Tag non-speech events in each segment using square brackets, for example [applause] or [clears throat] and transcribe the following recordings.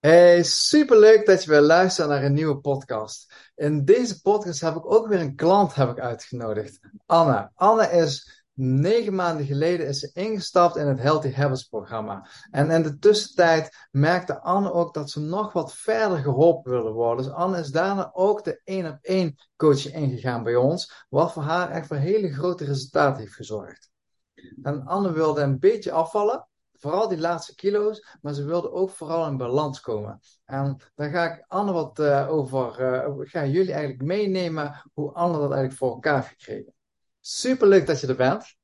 Hey, superleuk dat je weer luistert naar een nieuwe podcast. In deze podcast heb ik ook weer een klant heb ik uitgenodigd. Anne. Anne is negen maanden geleden is ze ingestapt in het Healthy Habits programma. En in de tussentijd merkte Anne ook dat ze nog wat verder geholpen wilde worden. Dus Anne is daarna ook de één op één coaching ingegaan bij ons. Wat voor haar echt voor hele grote resultaten heeft gezorgd. En Anne wilde een beetje afvallen vooral die laatste kilo's, maar ze wilde ook vooral in balans komen. En daar ga ik Anne wat uh, over, uh, ga jullie eigenlijk meenemen hoe Anne dat eigenlijk voor elkaar heeft gekregen. Super leuk dat je er bent.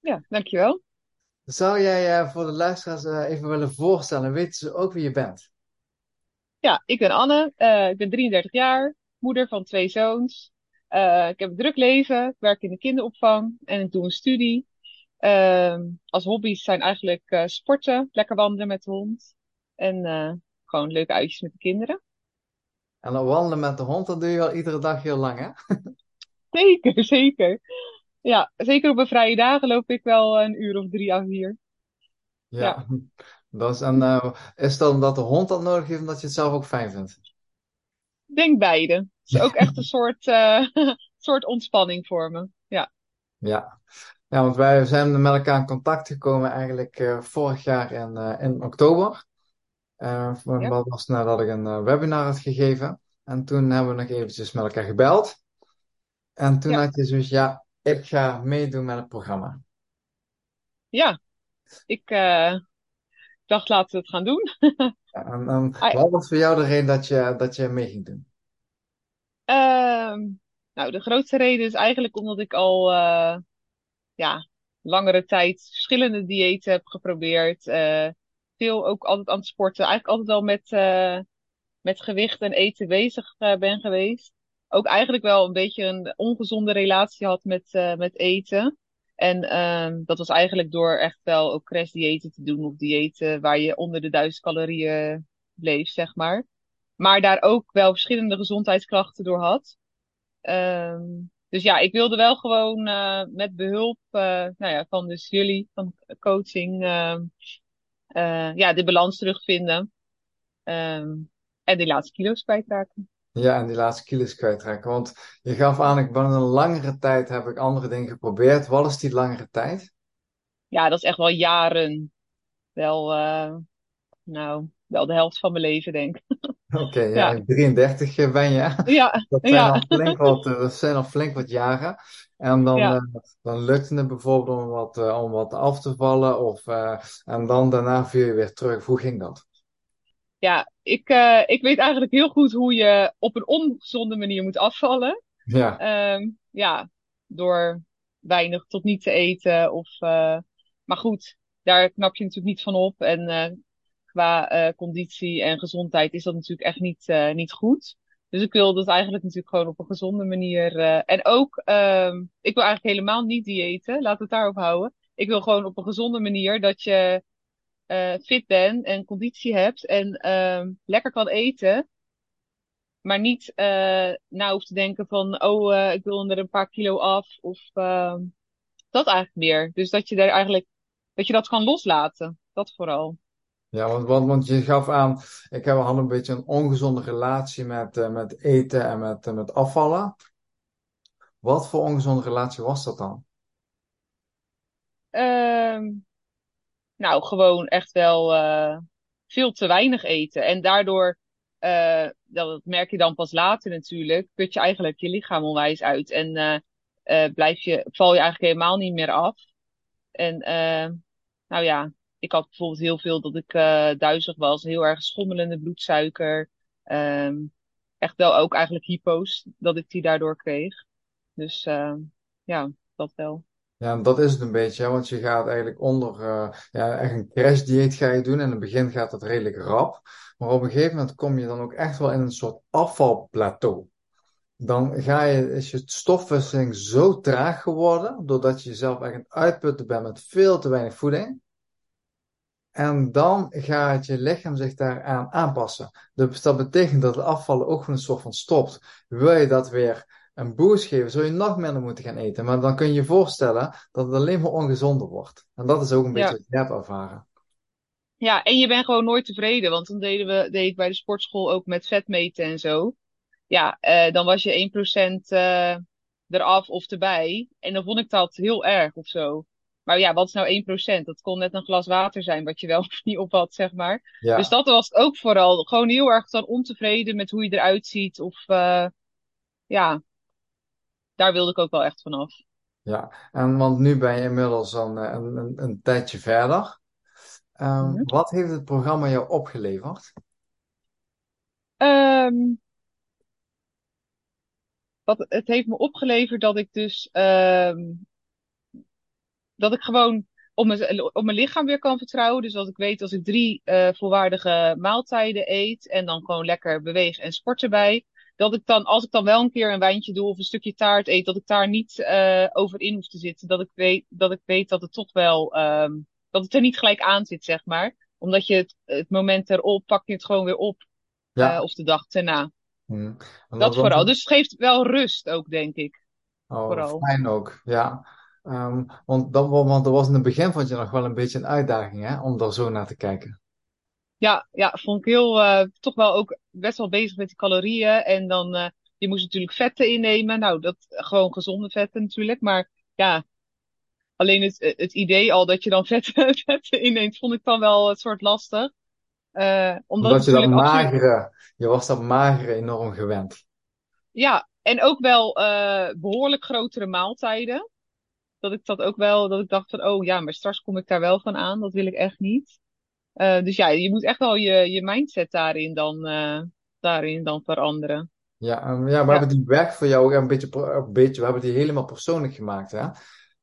Ja, dankjewel. Zou jij uh, voor de luisteraars even willen voorstellen? Weten ze ook wie je bent? Ja, ik ben Anne. ik ben 33 jaar, moeder van twee zoons. ik heb een druk leven, ik werk in de kinderopvang en ik doe een studie. Uh, als hobby's zijn eigenlijk uh, sporten, lekker wandelen met de hond. En uh, gewoon leuke uitjes met de kinderen. En dan wandelen met de hond, dat doe je al iedere dag heel lang, hè? [laughs] zeker, zeker. Ja, zeker op een vrije dagen loop ik wel een uur of drie à vier. Ja, ja. [laughs] Dat is, en uh, is dat omdat de hond dat nodig heeft, omdat je het zelf ook fijn vindt? denk beide. Het is ook echt een [laughs] soort, soort ontspanning voor me. Ja. Ja. Ja, want wij zijn met elkaar in contact gekomen eigenlijk uh, vorig jaar in, uh, in oktober. Uh, ja. Dat was nadat ik een webinar had gegeven. En toen hebben we nog eventjes met elkaar gebeld. En toen ja. had je zoiets, ja, ik ga meedoen met het programma. Ja, ik dacht laten we het gaan doen. [laughs] ja, en, en wat was voor jou de reden dat je, dat je mee ging doen? Ehm, nou, de grootste reden is eigenlijk omdat ik al ja, langere tijd verschillende diëten heb geprobeerd. Uh, veel ook altijd aan het sporten. Eigenlijk altijd wel met, uh, met gewicht en eten bezig uh, ben geweest. Ook eigenlijk wel een beetje een ongezonde relatie had met, met eten. En um, dat was eigenlijk door echt wel ook crashdiëten te doen. Of diëten waar je onder de duizend calorieën bleef, zeg maar. Maar daar ook wel verschillende gezondheidsklachten door had. Um, dus ja, ik wilde wel gewoon uh, met behulp uh, nou ja, van dus jullie, van coaching, uh, ja, de balans terugvinden. Um, en die laatste kilo's kwijtraken. Ja, en die laatste kilo's kwijtraken. Want je gaf aan, ik ben een langere tijd heb ik andere dingen geprobeerd. Wat is die langere tijd? Ja, dat is echt wel jaren. Wel, nou, wel de helft van mijn leven, denk ik. [laughs] Oké, okay, ja, ja, 33 eh, ben je. Ja, [laughs] dat zijn, ja. Al flink wat, eh, dat zijn al flink wat jaren. En dan, ja. uh, dan lukte het bijvoorbeeld om wat, uh, om wat af te vallen. Of, uh, en dan daarna viel je weer terug. Hoe ging dat? Ja, ik, ik weet eigenlijk heel goed hoe je op een ongezonde manier moet afvallen. Ja. Um, ja, door weinig tot niet te eten. Of, maar goed, daar knap je natuurlijk niet van op. En qua uh, conditie en gezondheid is dat natuurlijk echt niet, uh, niet goed. Dus ik wil dat eigenlijk natuurlijk gewoon op een gezonde manier. Uh, en ook, um, ik wil eigenlijk helemaal niet diëten. Laat het daarop houden. Ik wil gewoon op een gezonde manier dat je fit bent en conditie hebt en um, lekker kan eten. Maar niet na hoeft te denken van, oh, ik wil er een paar kilo af. Of dat eigenlijk meer. Dus dat je daar eigenlijk, dat je dat kan loslaten. Dat vooral. Ja, want, want, je gaf aan, ik heb al een beetje een ongezonde relatie met, uh, met eten en met, uh, met afvallen. Wat voor ongezonde relatie was dat dan? Um, nou, gewoon echt wel uh, veel te weinig eten. En daardoor, dat merk je dan pas later natuurlijk, put je eigenlijk je lichaam onwijs uit. En blijf je, val je eigenlijk helemaal niet meer af. En nou ja, ik had bijvoorbeeld heel veel dat ik uh, duizelig was, heel erg schommelende bloedsuiker. Um, echt wel ook eigenlijk hypo's, dat ik die daardoor kreeg. Dus uh, ja, dat wel. Ja, dat is het een beetje, want je gaat eigenlijk onder, uh, ja, echt een crashdieet ga je doen. En in het begin gaat dat redelijk rap. Maar op een gegeven moment kom je dan ook echt wel in een soort afvalplateau. Dan ga je, is je stofwisseling zo traag geworden, doordat je jezelf echt uitputten bent met veel te weinig voeding. En dan gaat je lichaam zich daaraan aanpassen. Dus dat betekent dat het afvallen ook gewoon een soort van stopt. Wil je dat weer een boost geven, zul je nog minder moeten gaan eten. Maar dan kun je je voorstellen dat het alleen maar ongezonder wordt. En dat is ook een beetje ja. wat je hebt ervaren. Ja, en je bent gewoon nooit tevreden, want dan deden we, deed ik bij de sportschool ook met vetmeten en zo. Ja, eh, dan was je 1% eh eraf of erbij. En dan vond ik dat heel erg of zo. Maar ja, wat is nou 1%? Dat kon net een glas water zijn wat je wel [laughs] of niet op had, zeg maar. Dus dat was ook vooral. Gewoon heel erg dan ontevreden met hoe je eruit ziet. Of eh, ja, daar wilde ik ook wel echt vanaf. ja. En want nu ben je inmiddels een, eh, een, een, een tijdje verder. Ehm, Mhm. wat heeft het programma jou opgeleverd? Wat, het heeft me opgeleverd dat ik dus ehm, dat ik gewoon op mijn, op mijn lichaam weer kan vertrouwen. Dus dat ik weet als ik drie eh, volwaardige maaltijden eet en dan gewoon lekker beweeg en sport erbij. Dat ik dan, als ik dan wel een keer een wijntje doe of een stukje taart eet, dat ik daar niet eh, over in hoef te zitten. Dat ik weet dat, ik weet dat het toch wel, ehm, dat het er niet gelijk aan zit, zeg maar. Omdat je het, het moment erop, pak je het gewoon weer op, eh, Ja. of de dag erna. Hm. Wat Dat vooral. Dus het geeft wel rust ook, denk ik. Oh, Vooral. fijn ook, ja. Ehm, want, dat, wa- want er was in het begin vond je nog wel een beetje een uitdaging, hè, om daar zo naar te kijken. Ja, ja, vond ik heel, eh, toch wel ook best wel bezig met die calorieën. En dan, eh, je moest natuurlijk vetten innemen. Nou, dat, gewoon gezonde vetten natuurlijk. Maar ja, alleen het, het idee al dat je dan [laughs] vetten, vetten inneemt, vond ik dan wel een soort lastig. Eh, omdat je dat absoluut, magere, je was dat magere enorm gewend. ja, en ook wel, eh, behoorlijk grotere maaltijden. Dat ik dat ook wel, dat ik dacht van, oh ja, maar straks kom ik daar wel van aan. Dat wil ik echt niet. Eh, dus ja, je moet echt wel je, je mindset daarin dan, eh, daarin dan veranderen. Ja, ehm, ja, we Ja, hebben die weg voor jou ook een beetje, een beetje, we hebben die helemaal persoonlijk gemaakt, hè.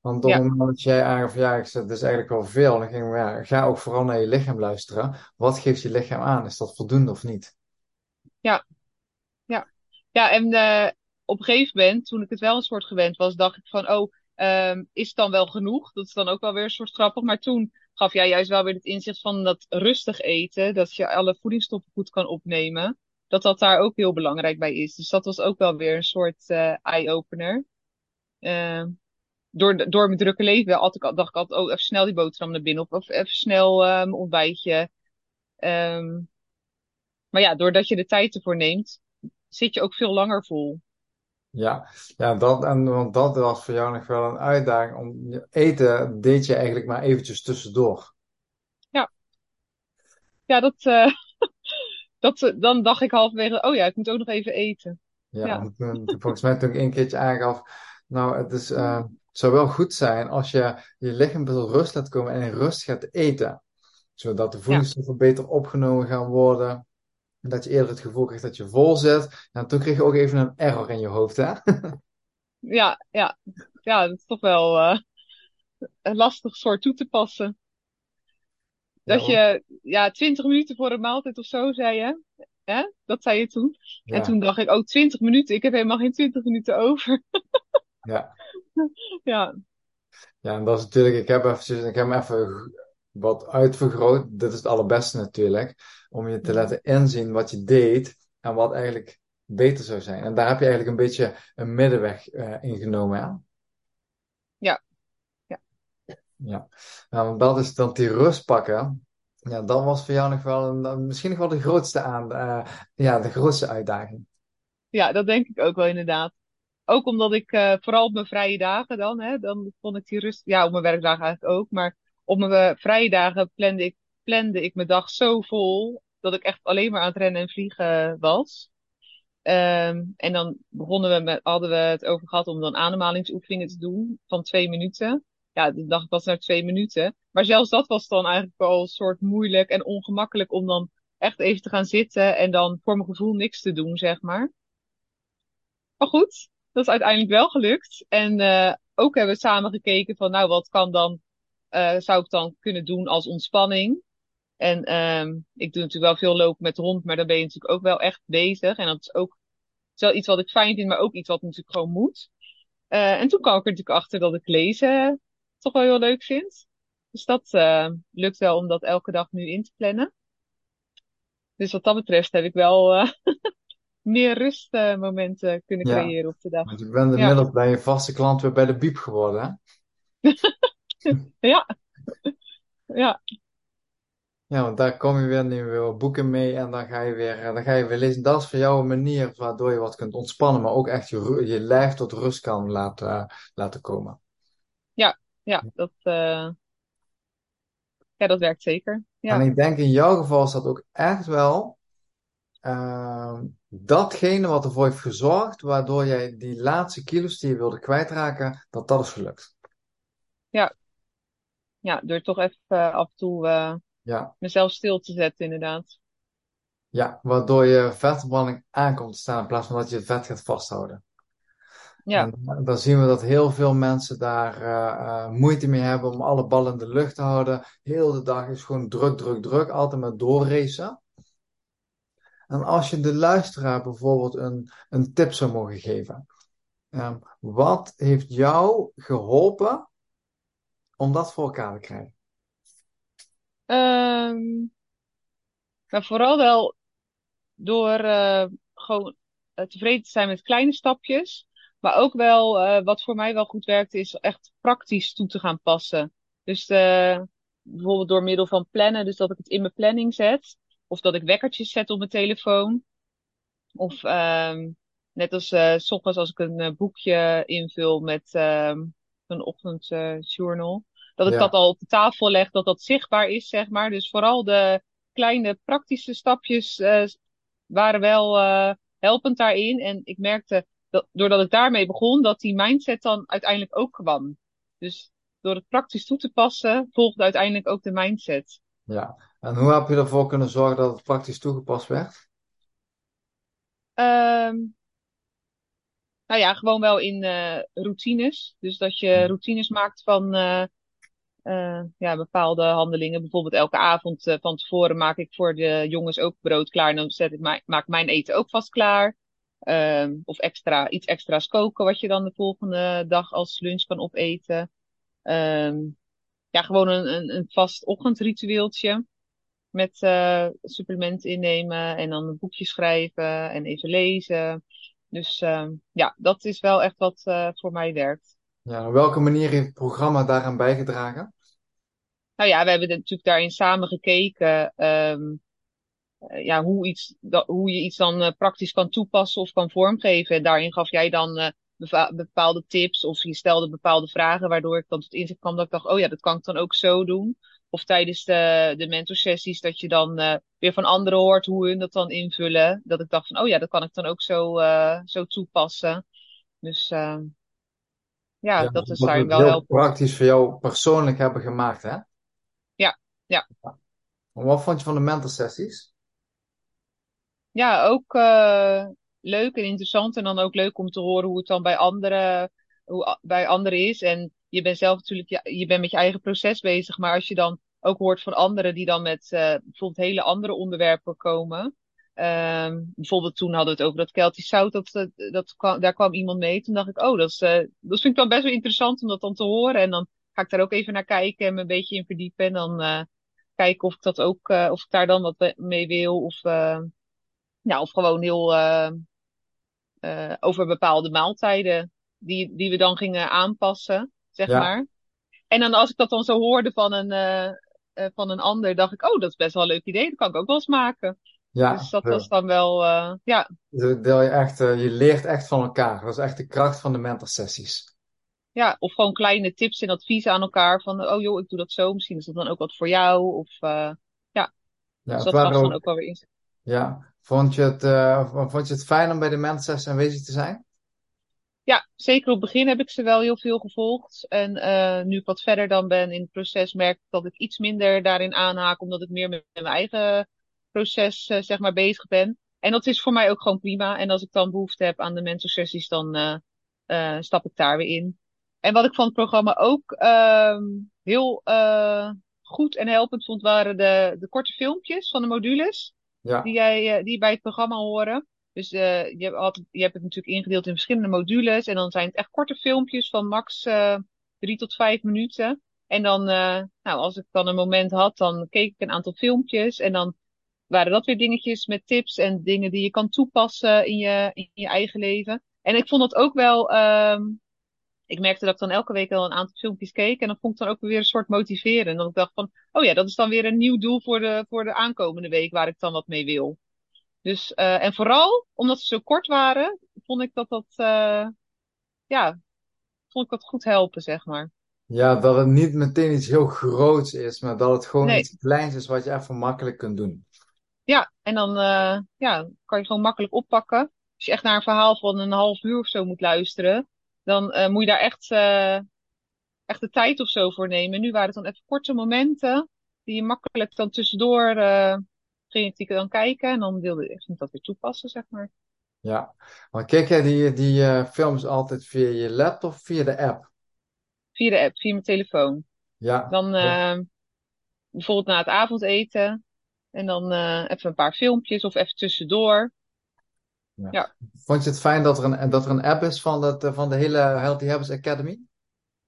Want op het ja, moment dat jij aangaf, ja, ik is eigenlijk wel veel, dan ging ja, ga ook vooral naar je lichaam luisteren. Wat geeft je lichaam aan? Is dat voldoende of niet? ja, ja. Ja, en eh, op een gegeven moment, toen ik het wel een soort gewend was, dacht ik van, oh, ehm, is het dan wel genoeg? Dat is dan ook wel weer een soort grappig. Maar toen gaf jij juist wel weer het inzicht van dat rustig eten, dat je alle voedingsstoffen goed kan opnemen, dat dat daar ook heel belangrijk bij is. Dus dat was ook wel weer een soort eh, eye-opener. Eh, door, door mijn drukke leven had dacht ik altijd, oh, even snel die boterham naar binnen, of, of even snel mijn ontbijtje. Ehm, maar ja, doordat je de tijd ervoor neemt, zit je ook veel langer vol. Ja, ja dat, en, want dat was voor jou nog wel een uitdaging. Om, eten deed je eigenlijk maar eventjes tussendoor. Ja, ja dat, eh, [laughs] dat, eh, dan dacht ik halverwege, oh ja, ik moet ook nog even eten. Ja, Ja, want toen volgens mij toen ik een keertje aangaf, nou, het is, eh, het zou wel goed zijn als je je lichaam een beetje rust laat komen en in rust gaat eten. Zodat de ja, voedingsstoffen beter opgenomen gaan worden. En dat je eerder het gevoel krijgt dat je vol zit. En toen kreeg je ook even een error in je hoofd, hè? [laughs] ja, ja, ja, dat is toch wel eh, een lastig soort toe te passen. Dat je, ja, twintig minuten voor een maaltijd of zo, zei je. Hè? Dat zei je toen. En toen dacht ik, oh, twintig minuten, ik heb helemaal geen twintig minuten over. [laughs] ja. [laughs] Ja, Ja, en dat is natuurlijk, ik heb eventjes, ik heb hem even wat uitvergroot. Dit is het allerbeste natuurlijk. Om je te laten inzien wat je deed en wat eigenlijk beter zou zijn. En daar heb je eigenlijk een beetje een middenweg eh ingenomen, hè? ja, ja, Ja. Nou, dat is dan die rust pakken. Ja, dat was voor jou nog wel een, misschien nog wel de grootste aan, eh, ja, de grootste uitdaging. ja, dat denk ik ook wel inderdaad. Ook omdat ik, eh, vooral op mijn vrije dagen dan, hè, dan vond ik die rust, ja, op mijn werkdagen eigenlijk ook, maar op mijn eh, vrije dagen plande ik, plande ik mijn dag zo vol, dat ik echt alleen maar aan het rennen en vliegen was. Ehm, en dan begonnen we met, hadden we het over gehad om dan ademhalingsoefeningen te doen van twee minuten. Ja, de dag was naar twee minuten. Maar zelfs dat was dan eigenlijk wel een soort moeilijk en ongemakkelijk om dan echt even te gaan zitten en dan voor mijn gevoel niks te doen, zeg maar. Maar goed, dat is uiteindelijk wel gelukt. En eh, ook hebben we samen gekeken van, nou, wat kan dan, eh, zou ik dan kunnen doen als ontspanning? En ehm, ik doe natuurlijk wel veel lopen met de hond, maar dan ben je natuurlijk ook wel echt bezig. En dat is ook is wel iets wat ik fijn vind, maar ook iets wat natuurlijk gewoon moet. Eh, en toen kwam ik er natuurlijk achter dat ik lezen toch wel heel leuk vind. Dus dat eh, lukt wel om dat elke dag nu in te plannen. Dus wat dat betreft heb ik wel eh, [laughs] meer rustmomenten kunnen Ja, creëren op de dag. want je bent Ja, inmiddels bij je vaste klant weer bij de Biep geworden, hè? [laughs] ja, [laughs] ja, Ja, want daar kom je weer, je weer boeken mee en dan ga je weer, eh, dan ga je weer lezen. Dat is voor jou een manier waardoor je wat kunt ontspannen, maar ook echt je, je lijf tot rust kan laten, laten komen. Ja, ja, dat, eh, ja, dat werkt zeker. En Ja, ik denk in jouw geval is dat ook echt wel ehm, datgene wat ervoor heeft gezorgd, waardoor jij die laatste kilo's die je wilde kwijtraken, dat dat is gelukt. ja, ja, door toch even eh, af en toe eh, Ja, mezelf stil te zetten, inderdaad. ja, waardoor je vetverbranding aankomt te staan in plaats van dat je het vet gaat vasthouden. Ja, En dan zien we dat heel veel mensen daar eh, eh, moeite mee hebben om alle ballen in de lucht te houden. Heel de dag is gewoon druk, druk, druk, altijd maar doorracen. En als je de luisteraar bijvoorbeeld een, een tip zou mogen geven. ehm, wat heeft jou geholpen om dat voor elkaar te krijgen? Ehm, maar vooral wel door eh, gewoon eh, tevreden te zijn met kleine stapjes. Maar ook wel, eh, wat voor mij wel goed werkt, is echt praktisch toe te gaan passen. Dus bijvoorbeeld door middel van plannen, dus dat ik het in mijn planning zet. Of dat ik wekkertjes zet op mijn telefoon. Of ehm, net als eh 's ochtends als ik een boekje invul met ehm een ochtendjournal. Dat ik dat al op de tafel leg, dat dat zichtbaar is, zeg maar. Dus vooral de kleine praktische stapjes eh, waren wel eh, helpend daarin. En ik merkte, dat, doordat ik daarmee begon, dat die mindset dan uiteindelijk ook kwam. Dus door het praktisch toe te passen, volgde uiteindelijk ook de mindset. ja. En hoe heb je ervoor kunnen zorgen dat het praktisch toegepast werd? Ehm nou ja, gewoon wel in eh, routines. Dus dat je routines maakt van eh, ja, bepaalde handelingen. Bijvoorbeeld elke avond eh, van tevoren maak ik voor de jongens ook brood klaar. En dan zet ik maak mijn eten ook vast klaar. Ehm, of extra, iets extra's koken wat je dan de volgende dag als lunch kan opeten. Ehm, ja, gewoon een, een, een vast ochtendritueeltje. Met eh supplementen innemen en dan een boekje schrijven en even lezen. Dus ehm, ja, dat is wel echt wat voor mij werkt. Ja, op welke manier heeft het programma daaraan bijgedragen? Nou ja, we hebben natuurlijk daarin samen gekeken. ehm, eh, ja, hoe, iets, hoe je iets dan eh, praktisch kan toepassen of kan vormgeven. En daarin gaf jij dan eh, bepaalde tips of je stelde bepaalde vragen, waardoor ik dan tot inzicht kwam dat ik dacht, oh ja, dat kan ik dan ook zo doen. Of tijdens de, de mentorsessies dat je dan weer van anderen hoort hoe hun dat dan invullen. Dat ik dacht van, oh ja, dat kan ik dan ook zo, zo toepassen. Dus eh, ja, Ja, dat is daarin het wel heel praktisch voor jou persoonlijk hebben gemaakt, hè? Ja, ja. En wat vond je van de mentorsessies? Ja, ook eh, leuk en interessant. En dan ook leuk om te horen hoe het dan bij anderen, hoe, bij anderen is. En je bent zelf natuurlijk, ja, je bent met je eigen proces bezig. Maar als je dan ook hoort van anderen die dan met eh, bijvoorbeeld hele andere onderwerpen komen. Ehm, bijvoorbeeld toen hadden we het over dat Keltisch zout. Dat, dat, dat kwam, daar kwam iemand mee. Toen dacht ik, oh, dat is, eh, dat vind ik dan best wel interessant om dat dan te horen. En dan ga ik daar ook even naar kijken en me een beetje in verdiepen. En dan eh, kijken of ik dat ook, eh, of ik daar dan wat mee wil. Of, eh, ja, of gewoon heel eh, eh, over bepaalde maaltijden die, die we dan gingen aanpassen, zeg Ja, maar. En dan als ik dat dan zo hoorde van een, eh, eh, van een ander, dacht ik, oh, dat is best wel een leuk idee. Dat kan ik ook wel eens maken. Dus ja. dat was dan wel, eh, ja, deel je echt, eh, je leert echt van elkaar. Dat is echt de kracht van de mentorsessies. ja, of gewoon kleine tips en adviezen aan elkaar van, oh joh, ik doe dat zo. Misschien is dat dan ook wat voor jou. Of uh, ja, Ja, dus dat waren dan ook, wel weer inzicht. ja. Vond je het, eh, vond je het fijn om bij de mentorsessies aanwezig te zijn? Ja, zeker op het begin heb ik ze wel heel veel gevolgd. En nu ik wat verder dan ben in het proces, merk ik dat ik iets minder daarin aanhaak, omdat ik meer met mijn eigen proces, uh, zeg maar, bezig ben. En dat is voor mij ook gewoon prima. En als ik dan behoefte heb aan de mentorsessies, dan uh, stap ik daar weer in. En wat ik van het programma ook heel goed en helpend vond, waren de, de korte filmpjes van de modules. Ja. Die, jij, die bij het programma horen. Dus je, hebt altijd, je hebt het natuurlijk ingedeeld in verschillende modules. En dan zijn het echt korte filmpjes van max drie tot vijf minuten. En dan, uh, nou, als ik dan een moment had, dan keek ik een aantal filmpjes. En dan waren dat weer dingetjes met tips en dingen die je kan toepassen in je, in je eigen leven. En ik vond het ook wel, um, ik merkte dat ik dan elke week wel een aantal filmpjes keek. En dan vond ik dan ook weer een soort motiveren. Dat ik dacht van, oh ja, dat is dan weer een nieuw doel voor de, voor de aankomende week waar ik dan wat mee wil. Dus, uh, en vooral omdat ze zo kort waren, vond ik dat dat, uh, ja, vond ik dat goed helpen, zeg maar. Ja, dat het niet meteen iets heel groots is, maar dat het gewoon nee. iets kleins is wat je even makkelijk kunt doen. Ja, en dan uh, ja, kan je gewoon makkelijk oppakken. Als je echt naar een verhaal van een half uur of zo moet luisteren, dan uh, moet je daar echt, uh, echt de tijd of zo voor nemen. Nu waren het dan even korte momenten die je makkelijk dan tussendoor ging ik dan kijken en dan wilde ik dat weer toepassen, zeg maar. Ja, maar kijk jij die, die films altijd via je laptop of via de app? Via de app, via mijn telefoon. Ja. Dan bijvoorbeeld na het avondeten en dan uh, even een paar filmpjes of even tussendoor. Ja. ja. Vond je het fijn dat er een, dat er een app is van, dat, van de hele Healthy Habits Academy?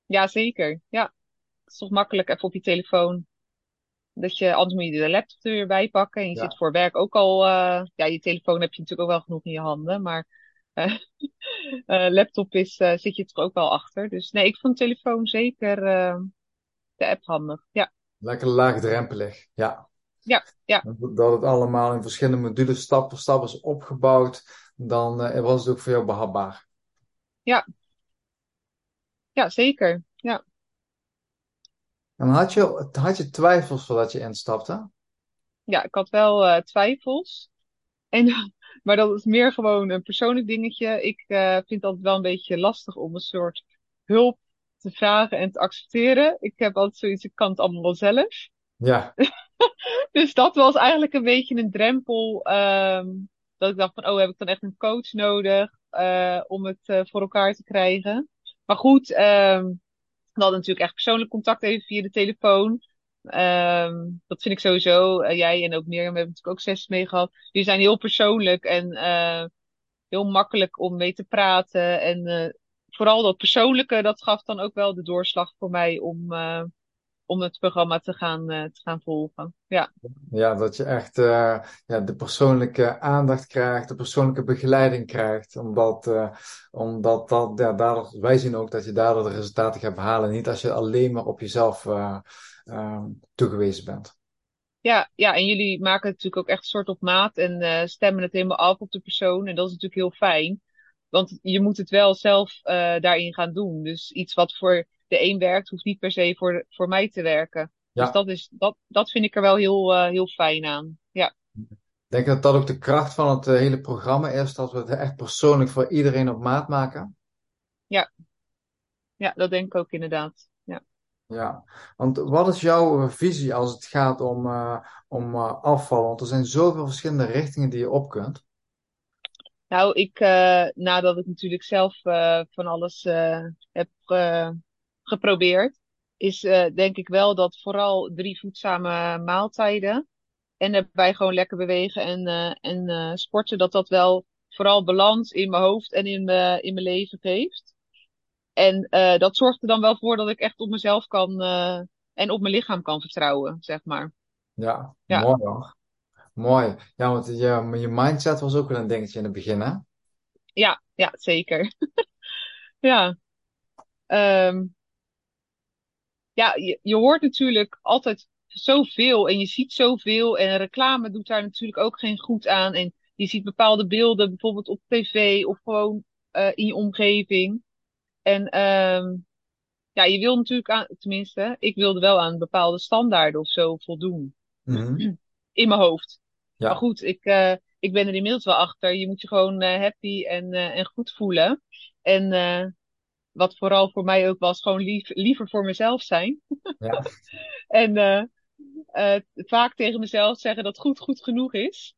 Ja, zeker. Ja. Het is toch makkelijk even op je telefoon. Dat je, anders moet je de laptop er weer bij pakken. En je ja. zit voor werk ook al, uh, ja, je telefoon heb je natuurlijk ook wel genoeg in je handen. Maar uh, [laughs] uh, laptop is, zit je er ook wel achter. Dus nee, ik vond telefoon zeker de app handig. Ja. Lekker laagdrempelig, ja. Ja, ja. Dat het allemaal in verschillende modules stap voor stap is opgebouwd, dan uh, was het ook voor jou behapbaar. Ja. Ja, zeker. Ja. En had je, had je twijfels voordat je instapte? Ja, ik had wel uh, twijfels. En, [laughs] maar dat is meer gewoon een persoonlijk dingetje. Ik uh, vind dat wel een beetje lastig om een soort hulp te vragen en te accepteren. Ik heb altijd zoiets, ik kan het allemaal wel zelf. Ja. [laughs] [laughs] dus dat was eigenlijk een beetje een drempel. Um, dat ik dacht van, oh, heb ik dan echt een coach nodig uh, om het uh, voor elkaar te krijgen? Maar goed, um, we hadden natuurlijk echt persoonlijk contact even via de telefoon. Um, dat vind ik sowieso. Uh, jij en ook Mirjam hebben natuurlijk ook sessies mee gehad. Die zijn heel persoonlijk en heel makkelijk om mee te praten. En vooral dat persoonlijke, dat gaf dan ook wel de doorslag voor mij om, om het programma te gaan, uh, te gaan volgen. Ja. ja, dat je echt uh, ja, de persoonlijke aandacht krijgt, de persoonlijke begeleiding krijgt. Omdat, uh, omdat dat, ja, daardoor, wij zien ook dat je daardoor de resultaten gaat behalen. Niet als je alleen maar op jezelf toegewezen bent. Ja, ja, en jullie maken het natuurlijk ook echt soort op maat en stemmen het helemaal af op de persoon. En dat is natuurlijk heel fijn. Want je moet het wel zelf daarin gaan doen. Dus iets wat voor de een werkt, hoeft niet per se voor, voor mij te werken. Ja. Dus dat, is, dat, dat vind ik er wel heel, uh, heel fijn aan. Ja. Ik denk dat dat ook de kracht van het uh, hele programma is, dat we het echt persoonlijk voor iedereen op maat maken. Ja, ja dat denk ik ook inderdaad. Ja. Ja, want wat is jouw visie als het gaat om, uh, om afvallen? Want er zijn zoveel verschillende richtingen die je op kunt. Nou, ik, nadat ik natuurlijk zelf van alles heb geprobeerd, is uh, denk ik wel dat vooral drie voedzame maaltijden en daarbij gewoon lekker bewegen en, uh, en uh, sporten, dat dat wel vooral balans in mijn hoofd en in, mijn in mijn leven geeft. En dat zorgt er dan wel voor dat ik echt op mezelf kan en op mijn lichaam kan vertrouwen, zeg maar. Ja, ja. mooi hoor. Mooi. Ja, want je, je mindset was ook wel een dingetje in het begin, hè? Ja, ja, zeker. [laughs] ja. Um, ja, je, je hoort natuurlijk altijd zoveel en je ziet zoveel en reclame doet daar natuurlijk ook geen goed aan. En je ziet bepaalde beelden bijvoorbeeld op tv of gewoon uh, in je omgeving. En um, ja, je wil natuurlijk aan, tenminste, ik wilde wel aan bepaalde standaarden of zo voldoen. Mm-hmm. [clears throat] In mijn hoofd. Ja. Maar goed, ik, uh, ik ben er inmiddels wel achter. Je moet je gewoon uh, happy en, en goed voelen. En wat vooral voor mij ook was, gewoon lief, liever voor mezelf zijn. Ja. [laughs] en uh, uh, vaak tegen mezelf zeggen dat goed goed genoeg is.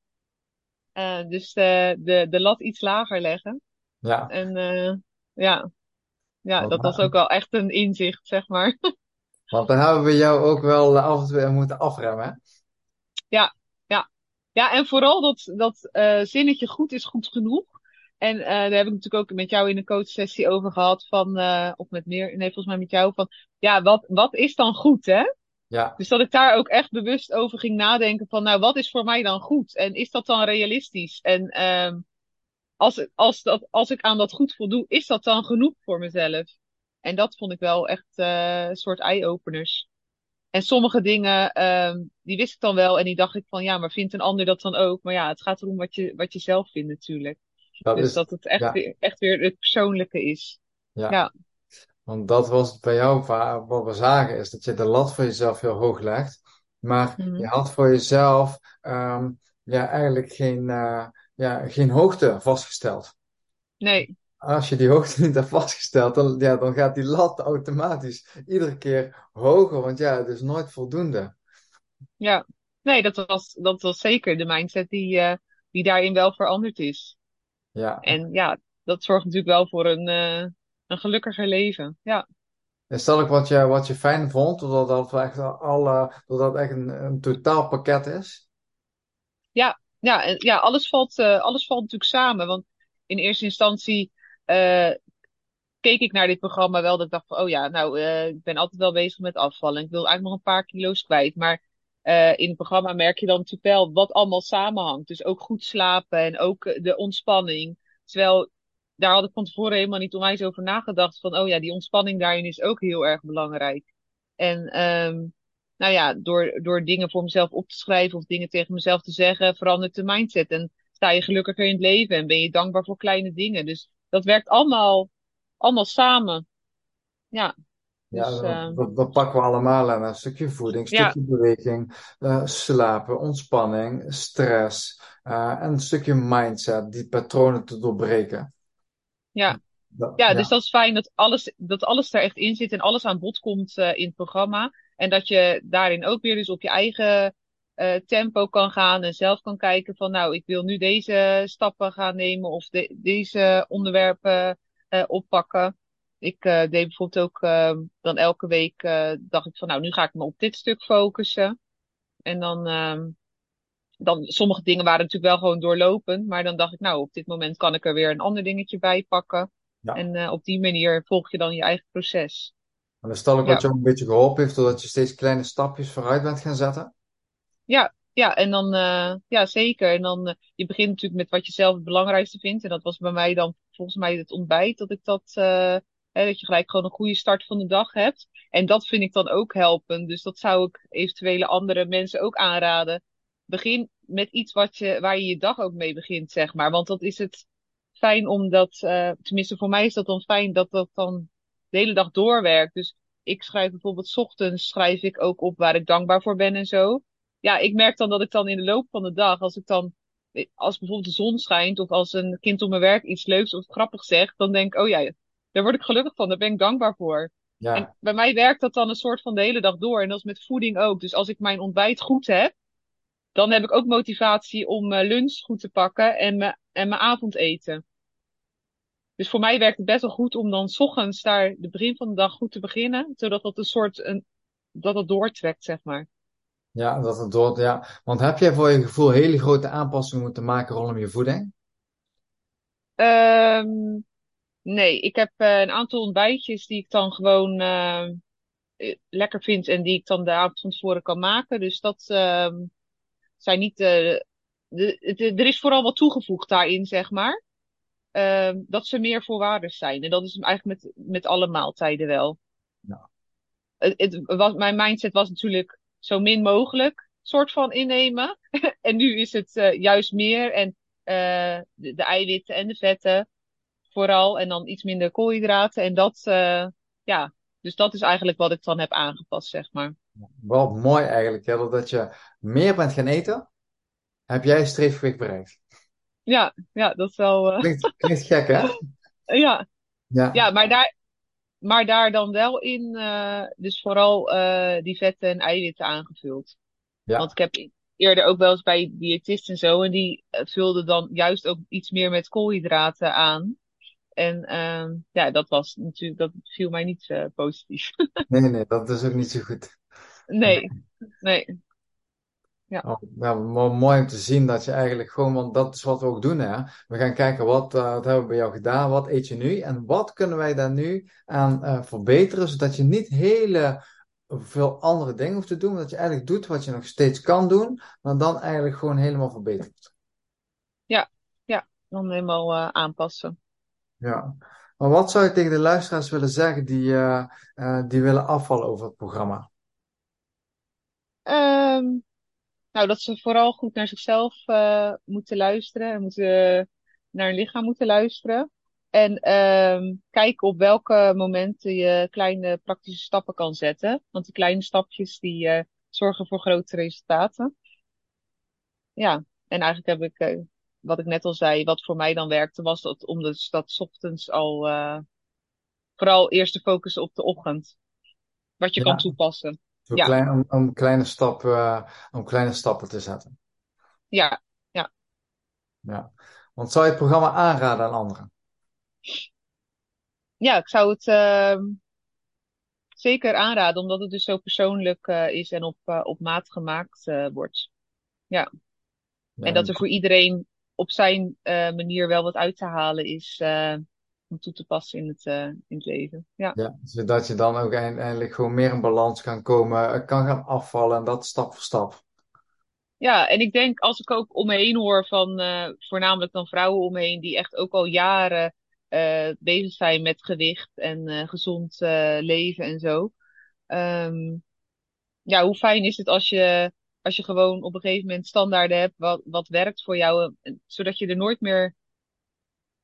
Uh, dus de, de lat iets lager leggen. Ja. En ja, ja dat was ook wel echt een inzicht, zeg maar. [laughs] Want dan hebben we jou ook wel af en toe moeten afremmen. Ja, ja. Ja, en vooral dat, dat zinnetje goed is goed genoeg. En uh, daar heb ik natuurlijk ook met jou in een coachsessie over gehad van, uh, of met meer, nee, volgens mij met jou van, ja, wat, wat is dan goed, hè? Ja. Dus dat ik daar ook echt bewust over ging nadenken van, nou, wat is voor mij dan goed? En is dat dan realistisch? En um, als, als, dat, als ik aan dat goed voldoe, is dat dan genoeg voor mezelf? En dat vond ik wel echt een soort eye-openers. En sommige dingen, ehm, die wist ik dan wel. En die dacht ik van, ja, maar vindt een ander dat dan ook? Maar ja, het gaat erom wat je, wat je zelf vindt natuurlijk. Dat Dus is, dat het echt, ja, weer, echt weer het persoonlijke is. ja. Ja. Want dat was bij jou, wat we zagen, is dat je de lat voor jezelf heel hoog legt. Maar Mhm. je had voor jezelf ehm, ja, eigenlijk geen, eh, ja, geen hoogte vastgesteld. Nee, Als je die hoogte niet hebt vastgesteld, dan, ja, dan gaat die lat automatisch iedere keer hoger. Want ja, het is nooit voldoende. ja. Nee, dat was, dat was zeker de mindset die, eh, die daarin wel veranderd is. Ja. En ja, dat zorgt natuurlijk wel voor een, eh, een gelukkiger leven. Ja. Is dat ook wat je, wat je fijn vond, doordat dat echt, alle, doordat echt een, een totaalpakket is? Ja, ja, en, ja alles, valt, eh, alles valt natuurlijk samen. Want in eerste instantie eh, keek ik naar dit programma wel dat ik dacht van, oh ja, nou, ik ben altijd wel bezig met afvallen. Ik wil eigenlijk nog een paar kilo's kwijt. Maar eh, in het programma merk je dan natuurlijk wel wat allemaal samenhangt. Dus ook goed slapen en ook eh, de ontspanning. Terwijl, daar had ik van tevoren helemaal niet onwijs over nagedacht. Van, oh ja, die ontspanning daarin is ook heel erg belangrijk. En ehm nou ja, door, door dingen voor mezelf op te schrijven of dingen tegen mezelf te zeggen, verandert de mindset. En sta je gelukkiger in het leven en ben je dankbaar voor kleine dingen. Dus dat werkt allemaal, allemaal samen. Ja, Ja, dus dat, eh, dat, dat pakken we allemaal aan. Een stukje voeding, een ja, stukje beweging, eh, slapen, ontspanning, stress eh, en een stukje mindset, die patronen te doorbreken. ja. Dat, Ja, dus dat is fijn dat alles, dat alles er echt in zit en alles aan bod komt in het programma. En dat je daarin ook weer dus op je eigen tempo kan gaan en zelf kan kijken van nou, ik wil nu deze stappen gaan nemen of de, deze onderwerpen oppakken. Ik eh, deed bijvoorbeeld ook eh, dan elke week eh, dacht ik van nou, nu ga ik me op dit stuk focussen. En dan, ehm, dan sommige dingen waren natuurlijk wel gewoon doorlopend, maar dan dacht ik nou, op dit moment kan ik er weer een ander dingetje bij pakken. ja. En op die manier volg je dan je eigen proces. En dat dat ook wat Ja, je ook een beetje geholpen heeft, doordat je steeds kleine stapjes vooruit bent gaan zetten. ja, ja. En dan, ja, zeker. En dan, je begint natuurlijk met wat je zelf het belangrijkste vindt. En dat was bij mij dan volgens mij het ontbijt, dat ik dat, dat je gelijk gewoon een goede start van de dag hebt. En dat vind ik dan ook helpen. Dus dat zou ik eventuele andere mensen ook aanraden. Begin met iets wat je, waar je je dag ook mee begint, zeg maar. Want dat is het fijn omdat, eh, tenminste voor mij is dat dan fijn dat dat dan de hele dag doorwerkt. Dus ik schrijf bijvoorbeeld ochtends schrijf ik ook op waar ik dankbaar voor ben en zo. Ja, ik merk dan dat ik dan in de loop van de dag, als ik dan, als bijvoorbeeld de zon schijnt of als een kind op mijn werk iets leuks of grappigs zegt, dan denk ik, oh ja, daar word ik gelukkig van, daar ben ik dankbaar voor. Ja, En bij mij werkt dat dan een soort van de hele dag door. En dat is met voeding ook. Dus als ik mijn ontbijt goed heb, dan heb ik ook motivatie om mijn lunch goed te pakken en mijn, en mijn avondeten. Dus voor mij werkt het best wel goed om dan 's ochtends daar de begin van de dag goed te beginnen, zodat dat een soort, een, dat het doortrekt, zeg maar. ja, dat het door, ja. Want heb jij voor je gevoel hele grote aanpassingen moeten maken rondom je voeding? Ehm nee, ik heb eh, een aantal ontbijtjes die ik dan gewoon eh, eh, lekker vind en die ik dan de avond van tevoren kan maken. Dus dat ehm zijn niet, eh, de, het- er is vooral wat toegevoegd daarin, zeg maar. Ehm dat ze meer voorwaardig zijn. En dat is eigenlijk met, met alle maaltijden wel. Ja, Het, het was, mijn mindset was natuurlijk zo min mogelijk soort van innemen. [laughs] En nu is het eh, juist meer en eh, de, de eiwitten en de vetten vooral. En dan iets minder koolhydraten. En dat, eh, ja, dus dat is eigenlijk wat ik dan heb aangepast, zeg maar. wel mooi eigenlijk, hè, doordat je meer bent gaan eten, heb jij streefgewicht bereikt. Ja, ja, dat is wel, eh, Klinkt, klinkt gek, hè? [laughs] ja, Ja, ja, maar daar, maar daar dan wel in, eh, dus vooral die vetten en eiwitten aangevuld. Want ik heb eerder ook wel eens bij diëtisten en zo, en die vulden dan juist ook iets meer met koolhydraten aan. En ehm ja, dat was natuurlijk, dat viel mij niet eh, positief. [laughs] nee, nee, dat is ook niet zo goed. Nee, nee, ja, Oh, mo- mooi om te zien dat je eigenlijk gewoon, want dat is wat we ook doen, hè. We gaan kijken wat, eh, wat hebben we bij jou gedaan, wat eet je nu en wat kunnen wij daar nu aan eh, verbeteren, zodat je niet hele veel andere dingen hoeft te doen, maar dat je eigenlijk doet wat je nog steeds kan doen, maar dan eigenlijk gewoon helemaal verbetert. ja, ja, dan helemaal aanpassen. Ja. Maar wat zou je tegen de luisteraars willen zeggen die, eh, eh, die willen afvallen over het programma? Ehm, nou, dat ze vooral goed naar zichzelf eh, moeten luisteren en moeten, naar hun lichaam moeten luisteren. En ehm, kijken op welke momenten je kleine praktische stappen kan zetten. Want die kleine stapjes die zorgen voor grote resultaten. Ja, en eigenlijk heb ik, wat ik net al zei, wat voor mij dan werkte, was dat om dus dat 's ochtends al eh, vooral eerst te focussen op de ochtend. Wat je kan toepassen. Ja, klein, om, om kleine stappen, eh, om kleine stappen te zetten. ja, ja. Ja. Want zou je het programma aanraden aan anderen? Ja, ik zou het ehm, zeker aanraden, omdat het dus zo persoonlijk eh, is en op, op maat gemaakt wordt. Ja. Ja, En dat er voor iedereen op zijn eh, manier wel wat uit te halen is eh, om toe te passen in het, eh, in het leven. Ja. ja, zodat je dan ook eindelijk gewoon meer in balans kan komen, kan gaan afvallen en dat stap voor stap. Ja, en ik denk als ik ook om me heen hoor van voornamelijk dan vrouwen om me heen die echt ook al jaren bezig zijn met gewicht en gezond leven en zo. Ehm, ja, hoe fijn is het als je, als je gewoon op een gegeven moment standaarden hebt wat, wat werkt voor jou, eh, zodat je er nooit meer,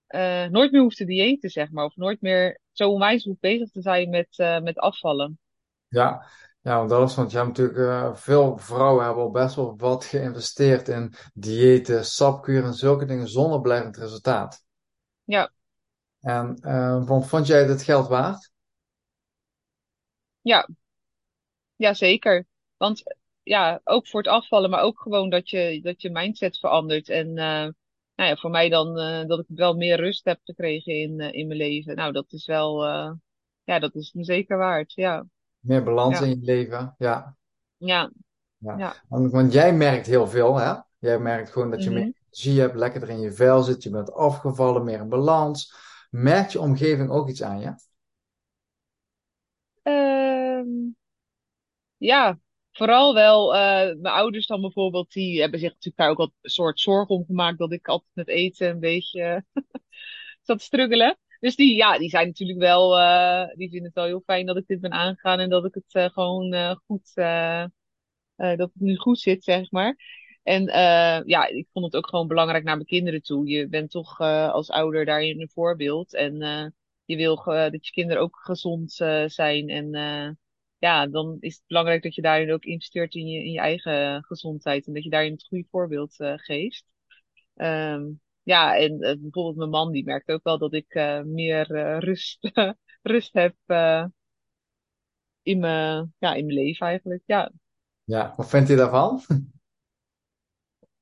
eh, nooit meer hoeft te diëten, zeg maar. Of nooit meer zo onwijs hoeft bezig te zijn met, eh, met afvallen. Ja, ja, want dat is, want je hebt natuurlijk, veel vrouwen hebben al best wel wat geïnvesteerd in diëten, sapkuren en zulke dingen zonder blijvend resultaat. Ja, En eh, vond, jij dit geld waard? ja, ja, zeker. Want ja, ook voor het afvallen, maar ook gewoon dat je, dat je mindset verandert. En eh, nou ja, voor mij dan eh, dat ik wel meer rust heb gekregen in, eh, in mijn leven. Nou, dat is wel, ja, dat is me zeker waard. Ja, Meer balans ja, in je leven? Ja, ja, ja. ja. Want, want jij merkt heel veel, hè? Jij merkt gewoon dat je meer Mhm. energie hebt, lekkerder in je vel zit, je bent afgevallen, meer in balans. Merkt je omgeving ook iets aan je? Ehm, ja, vooral wel, eh, mijn ouders dan bijvoorbeeld, die hebben zich natuurlijk daar ook een soort zorgen om gemaakt dat ik altijd met eten een beetje [laughs] zat te struggelen. Dus die, ja, die zijn natuurlijk wel, eh, die vinden het wel heel fijn dat ik dit ben aangegaan en dat ik het eh, gewoon eh, goed, eh, eh, dat het nu goed zit, zeg maar. En eh, ja, ik vond het ook gewoon belangrijk naar mijn kinderen toe. Je bent toch eh, als ouder daarin een voorbeeld. En eh, je wil dat je kinderen ook gezond eh, zijn. En eh, ja, dan is het belangrijk dat je daarin ook investeert in je, in je eigen gezondheid. En dat je daarin het goede voorbeeld eh, geeft. Ehm, ja, en eh, bijvoorbeeld mijn man, die merkt ook wel dat ik eh, meer rust, [laughs] rust heb in mijn, ja, in mijn leven eigenlijk. Ja, Ja, wat vindt hij daarvan?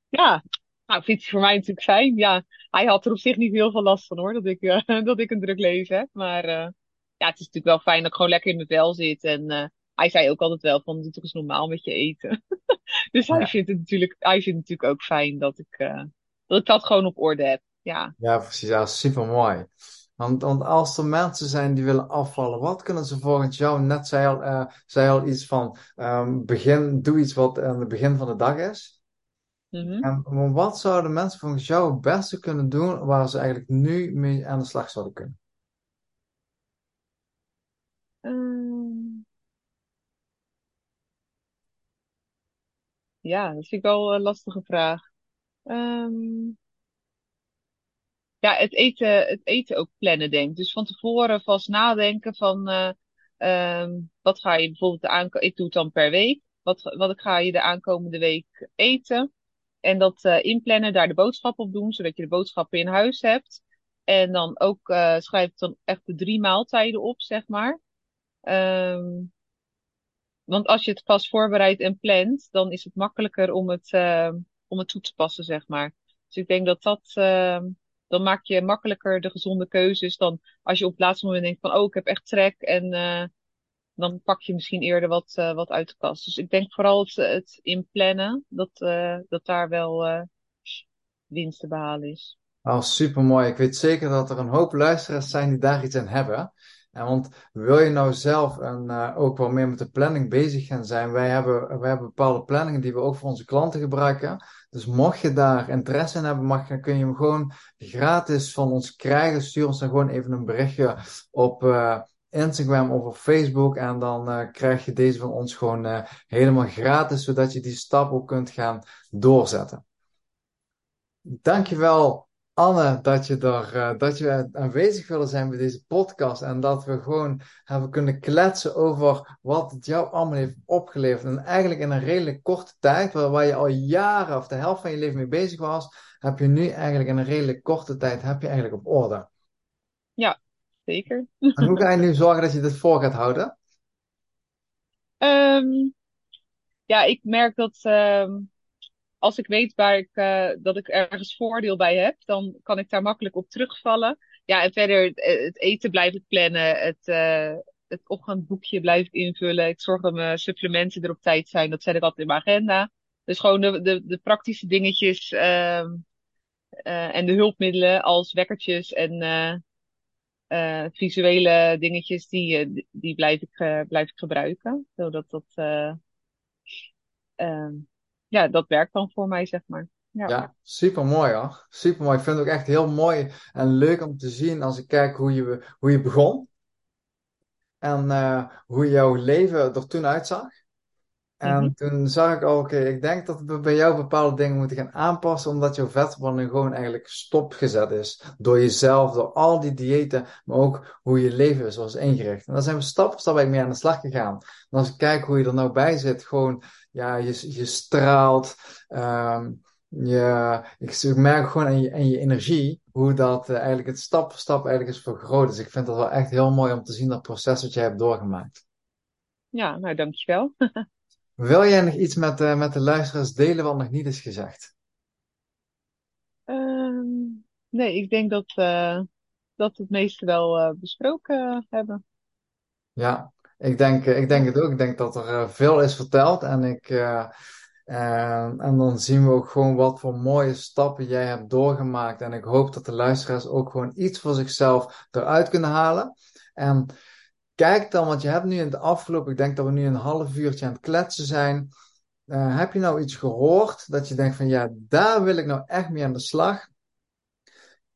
ja. Nou, vindt hij voor mij natuurlijk fijn. Ja, hij had er op zich niet heel veel last van hoor, dat ik, [laughs] dat ik een druk leven heb. Maar ja, het is natuurlijk wel fijn dat ik gewoon lekker in mijn vel zit. En eh, hij zei ook altijd wel van, doe toch eens normaal met je eten. [laughs] Dus hij vindt het natuurlijk, hij vindt het natuurlijk ook fijn dat ik, eh, dat ik dat gewoon op orde heb. Ja. ja, precies. Ja, super mooi. Want, want als er mensen zijn die willen afvallen, wat kunnen ze volgens jou? Net zei al, eh, zei al iets van, ehm, begin, doe iets wat aan het begin van de dag is. Mhm. En wat zouden mensen volgens jou het beste kunnen doen waar ze eigenlijk nu mee aan de slag zouden kunnen? Ehm, ja, dat vind ik wel een lastige vraag. Ehm, ja, het eten, het eten ook plannen, denk ik. Dus van tevoren vast nadenken van, eh, ehm, wat ga je bijvoorbeeld de aanko ik doe het dan per week. Wat, wat ga je de aankomende week eten? En dat eh, inplannen, daar de boodschap op doen, zodat je de boodschappen in huis hebt. En dan ook eh schrijf ik dan echt de drie maaltijden op, zeg maar. Ehm, want als je het vast voorbereidt en plant, dan is het makkelijker om het, eh, om het toe te passen, zeg maar. Dus ik denk dat dat, eh, dan maak je makkelijker de gezonde keuzes dan als je op het laatste moment denkt van, oh, ik heb echt trek en eh, dan pak je misschien eerder wat, eh, wat uit de kast. Dus ik denk vooral het, het inplannen, dat, eh, dat daar wel winst te behalen is. Oh, super mooi. Ik weet zeker dat er een hoop luisteraars zijn die daar iets aan hebben. Want wil je nou zelf en uh, ook wel meer met de planning bezig gaan zijn, wij hebben, wij hebben bepaalde planningen die we ook voor onze klanten gebruiken. Dus mocht je daar interesse in hebben, mag, dan kun je hem gewoon gratis van ons krijgen. Stuur ons dan gewoon even een berichtje op uh, Instagram of op Facebook. En dan uh, krijg je deze van ons gewoon helemaal gratis, zodat je die stap ook kunt gaan doorzetten. Dankjewel Anne, dat je, er, uh, dat je aanwezig willen zijn bij deze podcast. En dat we gewoon hebben kunnen kletsen over wat het jou allemaal heeft opgeleverd. En eigenlijk in een redelijk korte tijd, waar, waar je al jaren of de helft van je leven mee bezig was, heb je nu eigenlijk in een redelijk korte tijd heb je eigenlijk op orde. Ja, zeker. En hoe ga je nu zorgen dat je dit voor gaat houden? Um, ja, ik merk dat. Um als ik weet waar ik, uh, dat ik ergens voordeel bij heb, dan kan ik daar makkelijk op terugvallen. Ja, en verder het eten blijf ik plannen, het, uh, het blijf ik invullen. Ik zorg dat mijn supplementen er op tijd zijn, dat zet ik altijd in mijn agenda. Dus gewoon de, de, de praktische dingetjes uh, en de hulpmiddelen als wekkertjes en visuele dingetjes, die, die blijf, ik, blijf ik gebruiken. Zodat dat ehm, ja, dat werkt dan voor mij, zeg maar. Ja, ja super mooi hoor. Super mooi. Ik vind het ook echt heel mooi en leuk om te zien als ik kijk hoe je, hoe je begon. En uh, hoe jouw leven er toen uitzag. En mm -hmm. toen zag ik al, oké, okay, ik denk dat we bij jou bepaalde dingen moeten gaan aanpassen, omdat jouw vetverbranding gewoon eigenlijk stopgezet is. Door jezelf, door al die diëten, maar ook hoe je leven is, was ingericht. En daar zijn we stap voor stap mee aan de slag gegaan. En als ik kijk hoe je er nou bij zit, gewoon ja, je, je straalt. Um, je, ik merk gewoon aan je, aan je energie hoe dat uh, eigenlijk het stap voor stap eigenlijk is vergroot. Dus ik vind dat wel echt heel mooi om te zien dat proces wat jij hebt doorgemaakt. Ja, nou dankjewel. [laughs] Wil jij nog iets met, uh, met de luisteraars delen wat nog niet is gezegd? Um, nee, ik denk dat, uh, dat we het meeste wel besproken hebben. Ja, ik denk, ik denk het ook. Ik denk dat er veel is verteld. En, ik, uh, en dan zien we ook gewoon wat voor mooie stappen jij hebt doorgemaakt. En ik hoop dat de luisteraars ook gewoon iets voor zichzelf eruit kunnen halen. En kijk dan, want je hebt nu in het afgelopen, ik denk dat we nu een half uurtje aan het kletsen zijn. Uh, heb je nou iets gehoord dat je denkt van ja, daar wil ik nou echt mee aan de slag?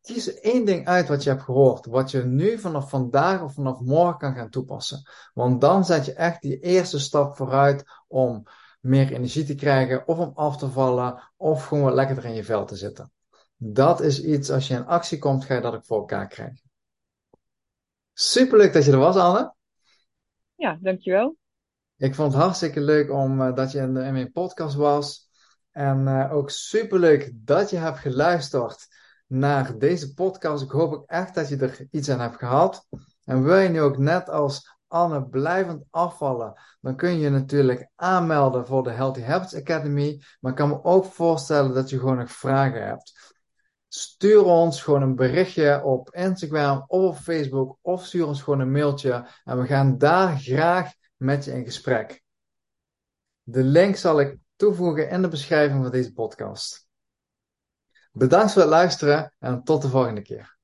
kies één ding uit wat je hebt gehoord, wat je nu vanaf vandaag of vanaf morgen kan gaan toepassen. Want dan zet je echt die eerste stap vooruit om meer energie te krijgen, of om af te vallen, of gewoon wat lekkerder in je vel te zitten. Dat is iets, als je in actie komt, ga je dat ook voor elkaar krijgen. Superleuk dat je er was, Anne. Ja, dankjewel. Ik vond het hartstikke leuk om, uh, dat je in, de, in mijn podcast was. En uh, ook superleuk dat je hebt geluisterd naar deze podcast. Ik hoop ook echt dat je er iets aan hebt gehad. En wil je nu ook net als Anne blijvend afvallen, dan kun je je natuurlijk aanmelden voor de Healthy Habits Academy. Maar ik kan me ook voorstellen dat je gewoon nog vragen hebt. Stuur ons gewoon een berichtje op Instagram of op Facebook of stuur ons gewoon een mailtje en we gaan daar graag met je in gesprek. De link zal ik toevoegen in de beschrijving van deze podcast. Bedankt voor het luisteren en tot de volgende keer.